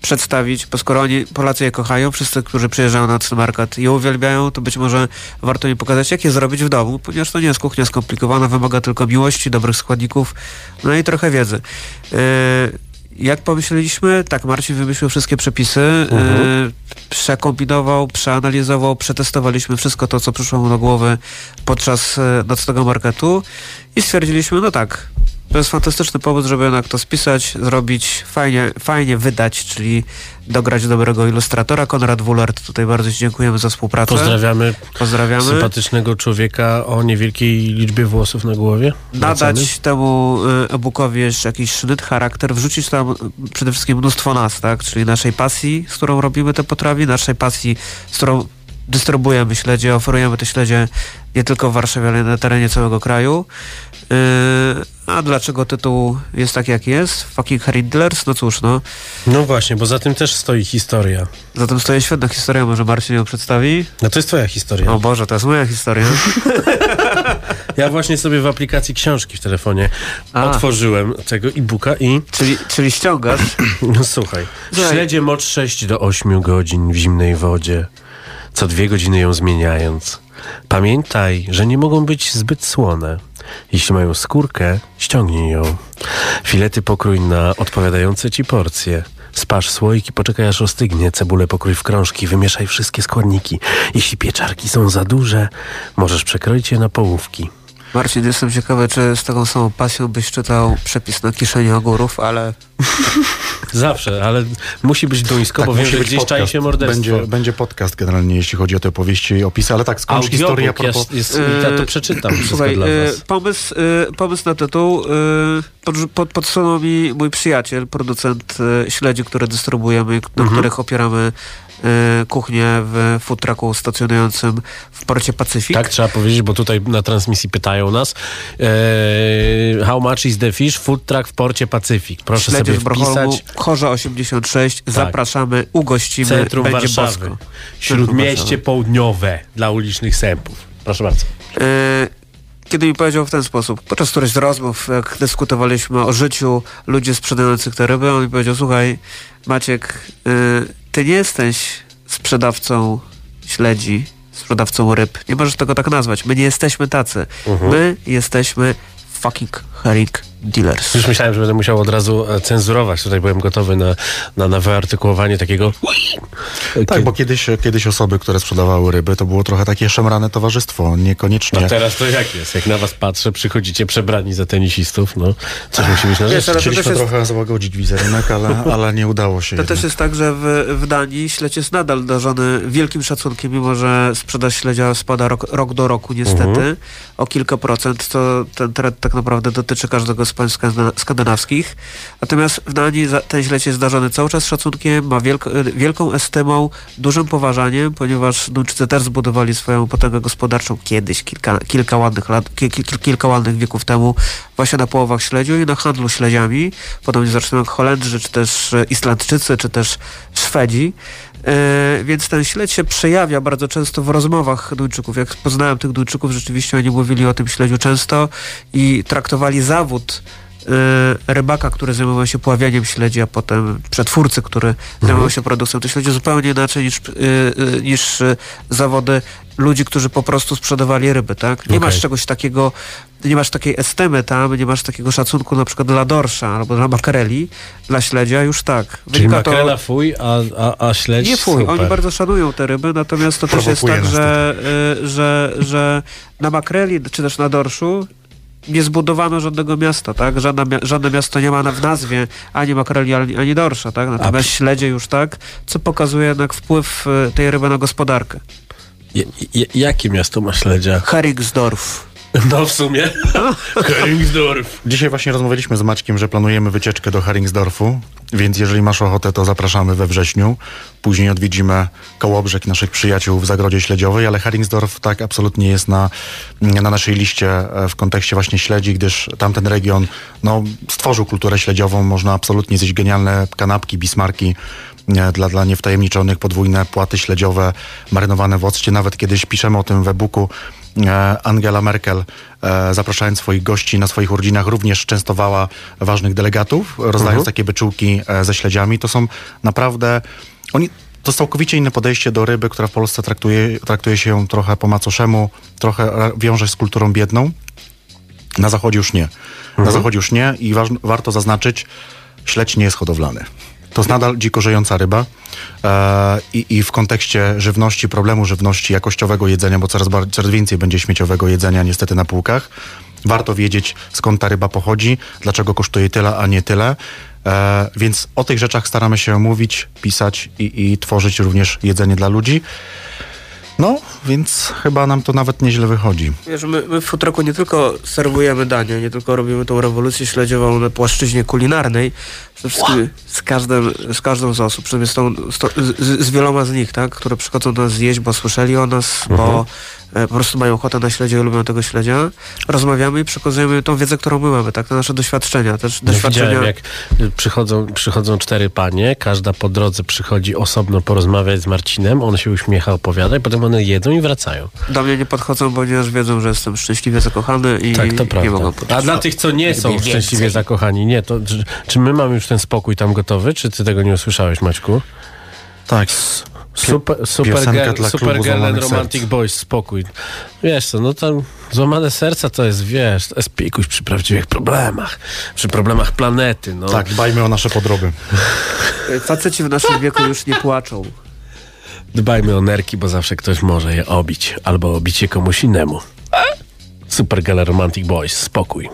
przedstawić, bo skoro oni, Polacy je kochają, wszyscy, którzy przyjeżdżają na nocny market je uwielbiają, to być może warto im pokazać, jak je zrobić w domu, ponieważ to nie jest kuchnia skomplikowana, wymaga tylko miłości, dobrych składników, no i trochę wiedzy. Yy, jak pomyśleliśmy, tak, Marcin wymyślił wszystkie przepisy, Mhm. yy, przekombinował, przeanalizował, przetestowaliśmy wszystko to, co przyszło mu do głowy podczas e, nocnego marketu i stwierdziliśmy, no tak, to jest fantastyczny pomysł, żeby jednak to spisać, zrobić, fajnie, fajnie wydać, czyli dograć dobrego ilustratora. Konrad Wulard, tutaj bardzo Ci dziękujemy za współpracę. Pozdrawiamy, Pozdrawiamy. sympatycznego człowieka o niewielkiej liczbie włosów na głowie. Wracamy. Nadać temu y, e-bookowi jeszcze jakiś sznyt, charakter, wrzucić tam przede wszystkim mnóstwo nas, tak? Czyli naszej pasji, z którą robimy te potrawy, naszej pasji, z którą dystrybuujemy śledzie, oferujemy te śledzie nie tylko w Warszawie, ale na terenie całego kraju. Yy, a dlaczego tytuł jest taki, jak jest? Fucking Handlers? No cóż, no. No właśnie, bo za tym też stoi historia. Za tym stoi świetna historia, może Marcin ją przedstawi? No to jest twoja historia. O Boże, to jest moja historia. [laughs] Ja właśnie sobie w aplikacji książki w telefonie A. otworzyłem tego e-booka i... czyli, czyli ściągasz? [clears throat] No słuchaj. Śledzie mocz 6 do 8 godzin w zimnej wodzie, co dwie godziny ją zmieniając. Pamiętaj, że nie mogą być zbyt słone. Jeśli mają skórkę, ściągnij ją. Filety pokrój na odpowiadające ci porcje. Spasz słoik i poczekaj aż ostygnie. Cebulę pokrój w krążki, wymieszaj wszystkie składniki. Jeśli pieczarki są za duże, możesz przekroić je na połówki. Marcin, jestem ciekawy, czy z taką samą pasją byś czytał przepis na kiszenie ogórów, ale [laughs] Zawsze, ale musi być duńsko, bo wiem, Tak, że gdzieś czai podcast. się morderstwo. Będzie, będzie podcast generalnie, jeśli chodzi o te opowieści i opisy, ale tak, skąd historia a Audiobook propos... jest, jest, ja to przeczytam wszystko Słuchaj, dla e, was. pomysł, e, pomysł na tytuł e, pod, pod, podsunął mi mój przyjaciel, producent śledzi, które dystrybuujemy, na Mhm. których opieramy kuchnię w food trucku stacjonującym w porcie Pacyfik. Tak, trzeba powiedzieć, bo tutaj na transmisji pytają nas. E, how much is the fish? Food truck w porcie Pacyfik. Proszę Śledzie sobie wpisać. Chorza 86. Zapraszamy, ugościmy, Centrum będzie Warszawy. bosko. Śródmieście Warszawy. południowe dla ulicznych sępów. Proszę bardzo. E, kiedy mi powiedział w ten sposób, podczas którejś z rozmów, jak dyskutowaliśmy o życiu ludzi sprzedających te ryby, on mi powiedział, słuchaj, Maciek, ty nie jesteś sprzedawcą śledzi, sprzedawcą ryb. Nie możesz tego tak nazwać. My nie jesteśmy tacy. Mhm. My jesteśmy fucking herring dealers. Już myślałem, że będę musiał od razu e, cenzurować. Tutaj byłem gotowy na, na, na wyartykułowanie takiego. Tak, bo kiedyś, kiedyś osoby, które sprzedawały ryby, to było trochę takie szemrane towarzystwo, niekoniecznie... A teraz to jak jest? Jak na was patrzę, przychodzicie przebrani za tenisistów, no coś musi być na Wiesz, ale to Chcieliśmy jest- trochę załagodzić wizerunek, ale, ale nie udało się To jednak. też jest tak, że w, w Danii śledź jest nadal darzony wielkim szacunkiem, mimo że sprzedaż śledzia spada rok, rok do roku niestety Mhm. o kilka procent. To ten trend tak naprawdę dotyczy każdego z państw skandyn- skandynawskich. Natomiast w Danii ten śledź jest darzony cały czas szacunkiem, ma wielko, wielką estymą, dużym poważaniem, ponieważ Duńczycy też zbudowali swoją potęgę gospodarczą kiedyś, kilka, kilka, ładnych lat, ki, ki, kilka ładnych wieków temu, właśnie na połowach śledziu i na handlu śledziami, podobnie zresztą jak Holendrzy, czy też e, Islandczycy, czy też Szwedzi. E, więc ten śledź się przejawia bardzo często w rozmowach Duńczyków. Jak poznałem tych Duńczyków, rzeczywiście oni mówili o tym śledziu często i traktowali zawód e, rybaka, który zajmował się pławianiem śledzi, a potem przetwórcy, który zajmował się produkcją tych śledzi zupełnie inaczej niż, e, niż zawody ludzi, którzy po prostu sprzedawali ryby, tak? Nie Okej. masz czegoś takiego, nie masz takiej estemy tam, nie masz takiego szacunku na przykład dla dorsza albo dla makreli, dla śledzia, już tak. Czyli Wynika to- makrela fuj, a, a, a śledź nie fuj, super. oni bardzo szanują te ryby, natomiast to też jest tak, że, y, że, że na makreli, czy też na dorszu nie zbudowano żadnego miasta, tak? Żadne, żadne miasto nie ma w nazwie ani makreli, ani, ani dorsza, tak? Natomiast śledzie już tak, co pokazuje jednak wpływ y, tej ryby na gospodarkę. Je, je, jakie miasto ma śledzia? Heringsdorf. No w sumie. [laughs] Heringsdorf. Dzisiaj właśnie rozmawialiśmy z Maćkiem, że planujemy wycieczkę do Heringsdorfu, więc jeżeli masz ochotę, to zapraszamy we wrześniu. Później odwiedzimy Kołobrzeg naszych przyjaciół w Zagrodzie Śledziowej, ale Heringsdorf tak absolutnie jest na, na naszej liście e, w kontekście właśnie śledzi, gdyż tamten region no, stworzył kulturę śledziową. Można absolutnie zjeść genialne kanapki, bismarki, e, dla, dla niewtajemniczonych, podwójne płaty śledziowe, marynowane w occie. Nawet kiedyś piszemy o tym w e-booku, Angela Merkel, e, zapraszając swoich gości na swoich urodzinach, również częstowała ważnych delegatów, rozdając Mhm. takie byczółki e, ze śledziami. To są naprawdę... Oni, to jest całkowicie inne podejście do ryby, która w Polsce traktuje, traktuje się ją trochę po macoszemu, trochę e, wiąże z kulturą biedną. Na zachodzie już nie. Na zachodzie już nie i waż, warto zaznaczyć, śledź nie jest hodowlany. To jest nadal dziko żyjąca ryba e, i, w kontekście żywności, problemu żywności, jakościowego jedzenia, bo coraz, coraz więcej będzie śmieciowego jedzenia niestety na półkach. Warto wiedzieć, skąd ta ryba pochodzi, dlaczego kosztuje tyle, a nie tyle. E, więc o tych rzeczach staramy się mówić, pisać i, i tworzyć również jedzenie dla ludzi. No, więc chyba nam to nawet nieźle wychodzi. Wiesz, my, my w Futroku nie tylko serwujemy dania, nie tylko robimy tą rewolucję śledziową na płaszczyźnie kulinarnej, przede wszystkim z, każdym, z każdą z osób, przynajmniej z, tą, z, z, wieloma z nich, tak, które przychodzą do nas zjeść, bo słyszeli o nas, bo e, po prostu mają ochotę na śledzie i lubią tego śledzia. Rozmawiamy i przekazujemy tą wiedzę, którą my mamy, tak, te nasze doświadczenia, też No doświadczenia. jak przychodzą, przychodzą cztery panie, każda po drodze przychodzi osobno porozmawiać z Marcinem, on się uśmiecha, opowiada i potem one jedzą i wracają. Do mnie nie podchodzą, ponieważ wiedzą, że jestem szczęśliwie zakochany i Tak, to nie prawda. mogą A podejść. dla tych, co nie są Więcej. szczęśliwie zakochani, nie, to czy, czy my mamy już ten spokój tam gotowy, czy ty tego nie usłyszałeś, Maćku? Tak. Super, super, piosenka girl, dla super girl and romantic Serc. boys, spokój. Wiesz co, no tam złamane serca to jest, wiesz, to jest pikuś przy prawdziwych problemach, przy problemach planety, no. Tak, dbajmy o nasze podroby. Faceci w naszym wieku już nie płaczą. Dbajmy o nerki, bo zawsze ktoś może je obić, albo obić je komuś innemu. Super Gala Romantic Boys. Spokój.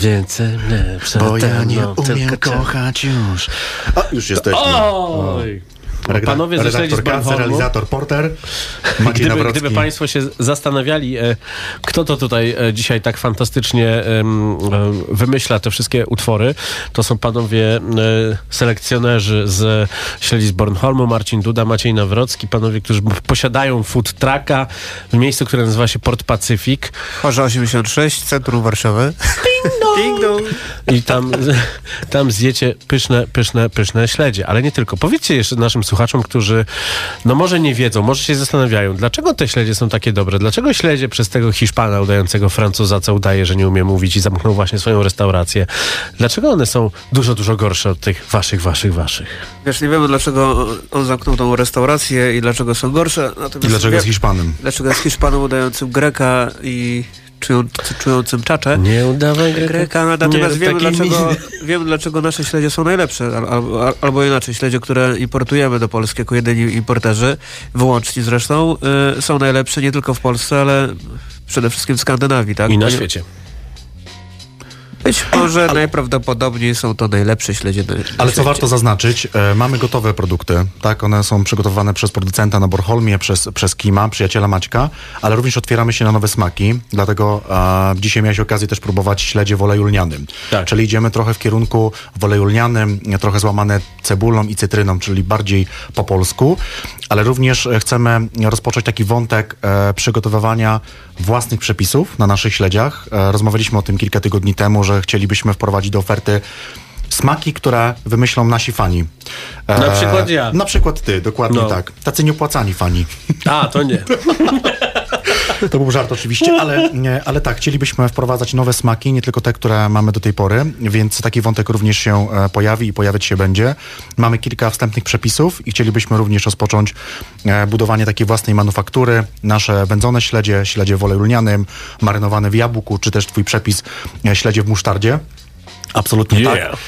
Więcej, lepsze, Bo ja nie no, umiem tylko- kochać już. A, już jesteśmy. Oj! Redak- Panowie ze śledzi z Bornholmu. realizator Porter, Maciej Gdyby, Nawrocki. gdyby Państwo się zastanawiali, e, kto to tutaj e, dzisiaj tak fantastycznie e, wymyśla te wszystkie utwory, to są panowie selekcjonerzy z śledzi z Bornholmu, Marcin Duda, Maciej Nawrocki, panowie, którzy posiadają food trucka w miejscu, które nazywa się Port Pacyfik. Chorza 86, centrum Warszawy. Ding dong. I tam, tam zjecie pyszne, pyszne, pyszne śledzie. Ale nie tylko. Powiedzcie jeszcze naszym słuchaczom, którzy no może nie wiedzą, może się zastanawiają, dlaczego te śledzie są takie dobre? Dlaczego śledzie przez tego Hiszpana udającego Francuza, co udaje, że nie umie mówić i zamknął właśnie swoją restaurację? Dlaczego one są dużo, dużo gorsze od tych waszych, waszych, waszych? Wiesz, nie wiemy dlaczego on zamknął tą restaurację i dlaczego są gorsze. Natomiast I dlaczego wie- jest Hiszpanem? Dlaczego jest Hiszpanem udającym Greka i czują, czującym czacze. Nie udawaj Greka. Greka, natomiast Nie, wiemy, dlaczego, [laughs] wiemy dlaczego nasze śledzie są najlepsze, al, al, albo inaczej, śledzie, które importujemy do Polski jako jedyni importerzy, wyłączni zresztą, y, są najlepsze nie tylko w Polsce, ale przede wszystkim w Skandynawii, tak? I na świecie. Być może najprawdopodobniej są to najlepsze śledzie na, na Ale co warto zaznaczyć, e, mamy gotowe produkty, tak? One są przygotowane przez producenta na Borholmie, przez, przez Kima, przyjaciela Maćka, ale również otwieramy się na nowe smaki, dlatego e, dzisiaj miałeś okazję też próbować śledzie w oleju lnianym. Tak. Czyli idziemy trochę w kierunku w oleju lnianym, trochę złamane cebulą i cytryną, czyli bardziej po polsku, ale również e, chcemy rozpocząć taki wątek e, przygotowywania własnych przepisów na naszych śledziach. E, rozmawialiśmy o tym kilka tygodni temu, że chcielibyśmy wprowadzić do oferty smaki, które wymyślą nasi fani. E, Na przykład ja. Na przykład ty, dokładnie No. tak. Tacy nieopłacani fani. A, to nie. [laughs] To był żart oczywiście, ale, nie, ale tak, chcielibyśmy wprowadzać nowe smaki, nie tylko te, które mamy do tej pory, więc taki wątek również się e, pojawi i pojawiać się będzie. Mamy kilka wstępnych przepisów i chcielibyśmy również rozpocząć e, budowanie takiej własnej manufaktury. Nasze wędzone śledzie, śledzie w oleju lnianym, marynowane w jabłku, czy też twój przepis e, śledzie w musztardzie. Absolutnie Yeah. tak.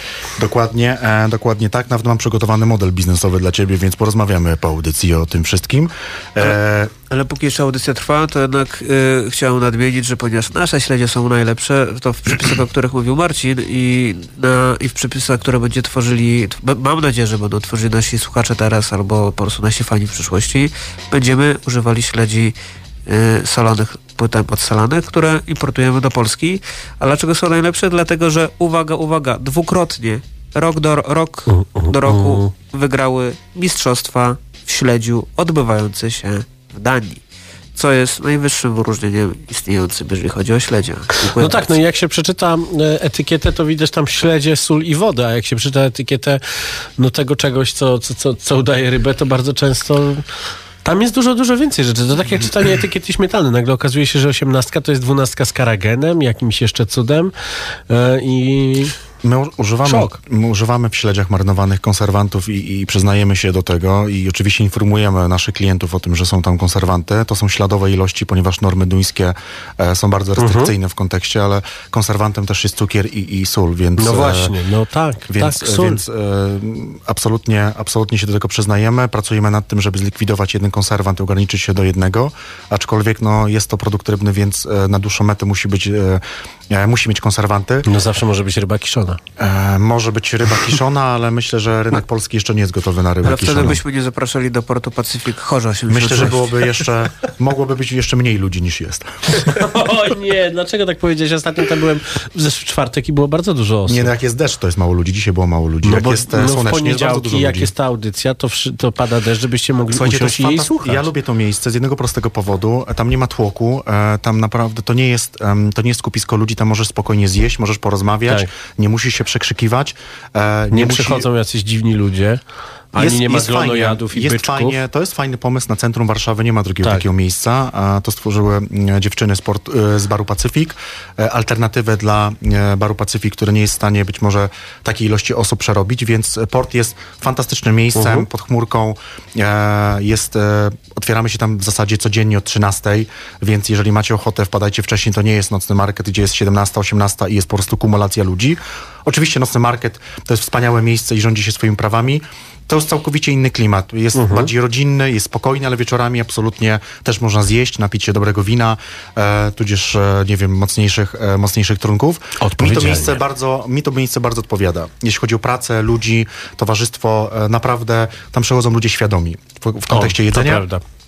Dokładnie, e, dokładnie tak. Nawet mam przygotowany model biznesowy dla ciebie, więc porozmawiamy po audycji o tym wszystkim. E, Ale póki jeszcze audycja trwa, to jednak y, chciałem nadmienić, że ponieważ nasze śledzie są najlepsze, to w przepisach, o których mówił Marcin i, na, i w przepisach, które będzie tworzyli, mam nadzieję, że będą tworzyli nasi słuchacze teraz albo po prostu nasi fani w przyszłości, będziemy używali śledzi y, solonych płytem odsalanych, które importujemy do Polski. A dlaczego są najlepsze? Dlatego, że uwaga, uwaga, dwukrotnie rok do, rok do roku wygrały mistrzostwa w śledziu odbywające się w Danii. Co jest najwyższym wyróżnieniem istniejącym, jeżeli chodzi o śledzia. Dziękuję No tak, no bardzo. i jak się przeczyta e, etykietę, to widać tam śledzie, sól i wodę, a jak się przeczyta etykietę no tego czegoś, co, co, co, co udaje rybę, to bardzo często... Tam jest dużo, dużo więcej rzeczy. To tak jak czytanie etykiety śmietany. Nagle okazuje się, że osiemnastka to jest dwunastka z karagenem, jakimś jeszcze cudem e, i... My używamy, Szok. my używamy w śledziach marynowanych konserwantów i, i przyznajemy się do tego i oczywiście informujemy naszych klientów o tym, że są tam konserwanty. To są śladowe ilości, ponieważ normy duńskie e, są bardzo restrykcyjne w kontekście, ale konserwantem też jest cukier i, i sól, więc... No e, właśnie, no tak, Więc, tak, sól. więc e, absolutnie, absolutnie się do tego przyznajemy. Pracujemy nad tym, żeby zlikwidować jeden konserwant i ograniczyć się do jednego, aczkolwiek no, jest to produkt rybny, więc e, na dłuższą metę musi być, e, musi mieć konserwanty. No zawsze może być ryba kiszona. E, może być ryba kiszona, ale myślę, że rynek polski jeszcze nie jest gotowy na rybę Ale wtedy kiszoną. byśmy nie zapraszali do portu Pacyfik Chorza 86. Myślę, że byłoby jeszcze, mogłoby być jeszcze mniej ludzi niż jest. [laughs] O nie, dlaczego tak powiedziałeś? Ostatnio tam byłem w zeszły czwartek i było bardzo dużo osób. Nie, no jak jest deszcz, to jest mało ludzi. Dzisiaj było mało ludzi. jak jest e, no w słonecznie, jest bardzo dużo poniedziałki, jak jest ta audycja, to, wszy- to pada deszcz, żebyście mogli Słuchajcie, to usiąść i jej słuchać. Ja lubię to miejsce z jednego prostego powodu. Tam nie ma tłoku, e, tam naprawdę to nie jest, to nie jest skupisko ludzi, tam możesz spokojnie zjeść, możesz porozmawiać, Tak. nie musisz się przekrzykiwać. e, Nie, musi- przychodzą jacyś dziwni ludzie, ani nie ma glonojadów i jest byczków. fajnie, To jest fajny pomysł na centrum Warszawy, nie ma drugiego Tak. takiego miejsca. To stworzyły mm, dziewczyny z, port, e, z Baru Pacyfik. E, Alternatywę dla e, Baru Pacyfik, który nie jest w stanie być może takiej ilości osób przerobić, więc port jest fantastycznym miejscem, Mhm. pod chmurką. Jest, otwieramy się tam w zasadzie codziennie od 13, więc jeżeli macie ochotę, wpadajcie wcześniej, to nie jest nocny market, gdzie jest 17, 18 i jest po prostu kumulacja ludzi. Oczywiście Nocny Market to jest wspaniałe miejsce i rządzi się swoimi prawami. To jest całkowicie inny klimat. Jest Mhm. bardziej rodzinny, jest spokojny, ale wieczorami absolutnie też można zjeść, napić się dobrego wina, e, tudzież, e, nie wiem, mocniejszych, e, mocniejszych trunków. Mi to, miejsce bardzo, mi to miejsce bardzo odpowiada. Jeśli chodzi o pracę, ludzi, towarzystwo, e, naprawdę tam przechodzą ludzie świadomi w, w kontekście O, jedzenia. To prawda.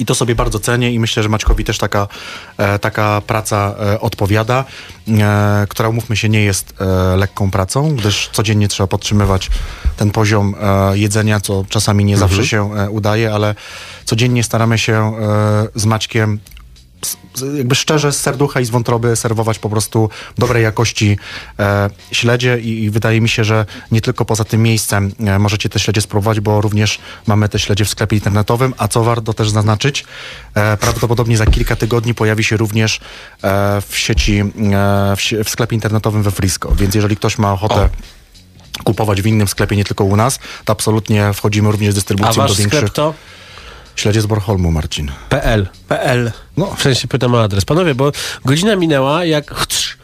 I to sobie bardzo cenię i myślę, że Maćkowi też taka, e, taka praca e, odpowiada, e, która umówmy się nie jest lekką pracą, gdyż codziennie trzeba podtrzymywać ten poziom jedzenia, co czasami nie zawsze się e, udaje, ale codziennie staramy się z Maćkiem jakby szczerze z serducha i z wątroby serwować po prostu dobrej jakości e, śledzie i, i wydaje mi się, że nie tylko poza tym miejscem e, możecie te śledzie spróbować, bo również mamy te śledzie w sklepie internetowym, a co warto też zaznaczyć, e, prawdopodobnie za kilka tygodni pojawi się również e, w sieci, e, w, w sklepie internetowym we Frisco, więc jeżeli ktoś ma ochotę kupować w innym sklepie, nie tylko u nas, to absolutnie wchodzimy również z A dystrybucją wasz do większych... sklep to? Śledzie z Bornholmu, Marcin. PL. PL. No, W sensie pytam o adres. Panowie, bo godzina minęła, jak chcz,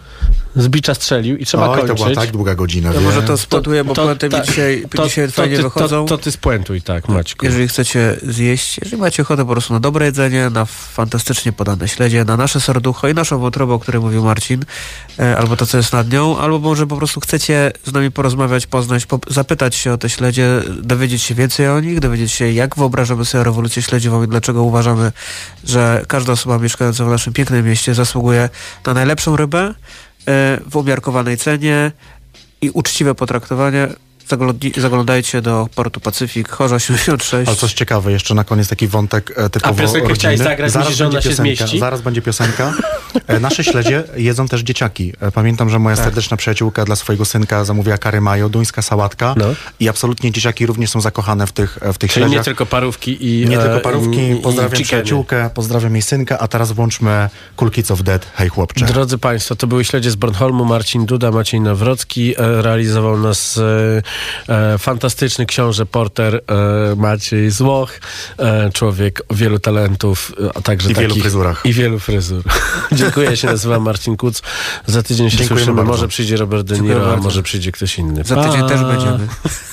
z bicza strzelił i trzeba Oj, to kończyć. była tak długa godzina. Ja wie? może to spuentuję, bo puenty mi tak. dzisiaj, To- dzisiaj to fajnie ty, wychodzą. To, to ty spuentuj, tak, Maćku. Jeżeli chcecie zjeść, jeżeli macie ochotę po prostu na dobre jedzenie, na fantastycznie podane śledzie, na nasze serducho i naszą wątrobę, o której mówił Marcin, e, albo to, co jest nad nią, albo może po prostu chcecie z nami porozmawiać, poznać, po, zapytać się o te śledzie, dowiedzieć się więcej o nich, dowiedzieć się, jak wyobrażamy sobie rewolucję śledziową i dlaczego uważamy, że każda osoba mieszkająca w naszym pięknym mieście zasługuje na najlepszą rybę w umiarkowanej cenie i uczciwe potraktowanie. Zaglądajcie do Portu Pacyfik, Chorza 86. Ale coś ciekawe, jeszcze na koniec taki wątek e, typowo A piosenkę rodzinny. chciałeś zagrać? Zaraz Myślisz, że ona będzie się piosenka, zmieści? Zaraz będzie piosenka. E, Nasze śledzie jedzą też dzieciaki. E, Pamiętam, że moja Tak. serdeczna przyjaciółka dla swojego synka zamówiła kary mayo, duńska sałatka No. i absolutnie dzieciaki również są zakochane w tych, w tych Czyli nie śledziach. tylko parówki i Nie e, tylko parówki, i- i pozdrawiam chickeny. przyjaciółkę, pozdrawiam jej synka, a teraz włączmy Cool Kids of Dead, hej chłopcze. Drodzy Państwo, to były śledzie z Bornholmu. Marcin Duda, Maciej Nawrocki. Realizował nas fantastyczny książę porter e, Maciej Złoch. E, człowiek o wielu talentów, e, a także I wielu takich, fryzurach. I wielu fryzur. [laughs] Dziękuję, ja się nazywam Marcin Kuc. Za tydzień się Dziękujemy słyszymy. bardzo. Może przyjdzie Robert De Niro, a może przyjdzie ktoś inny. Za tydzień Pa. też będziemy.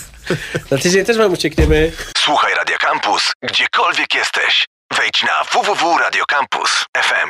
[laughs] Za tydzień też wam uciekniemy. Słuchaj Radio Campus, gdziekolwiek jesteś. Wejdź na www.radiocampus.fm.